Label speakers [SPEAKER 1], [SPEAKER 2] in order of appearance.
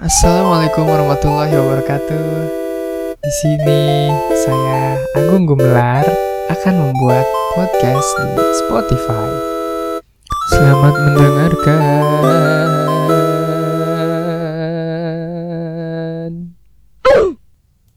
[SPEAKER 1] Assalamualaikum warahmatullahi wabarakatuh. Di sini saya Agung Gumelar akan membuat podcast di Spotify. Selamat mendengarkan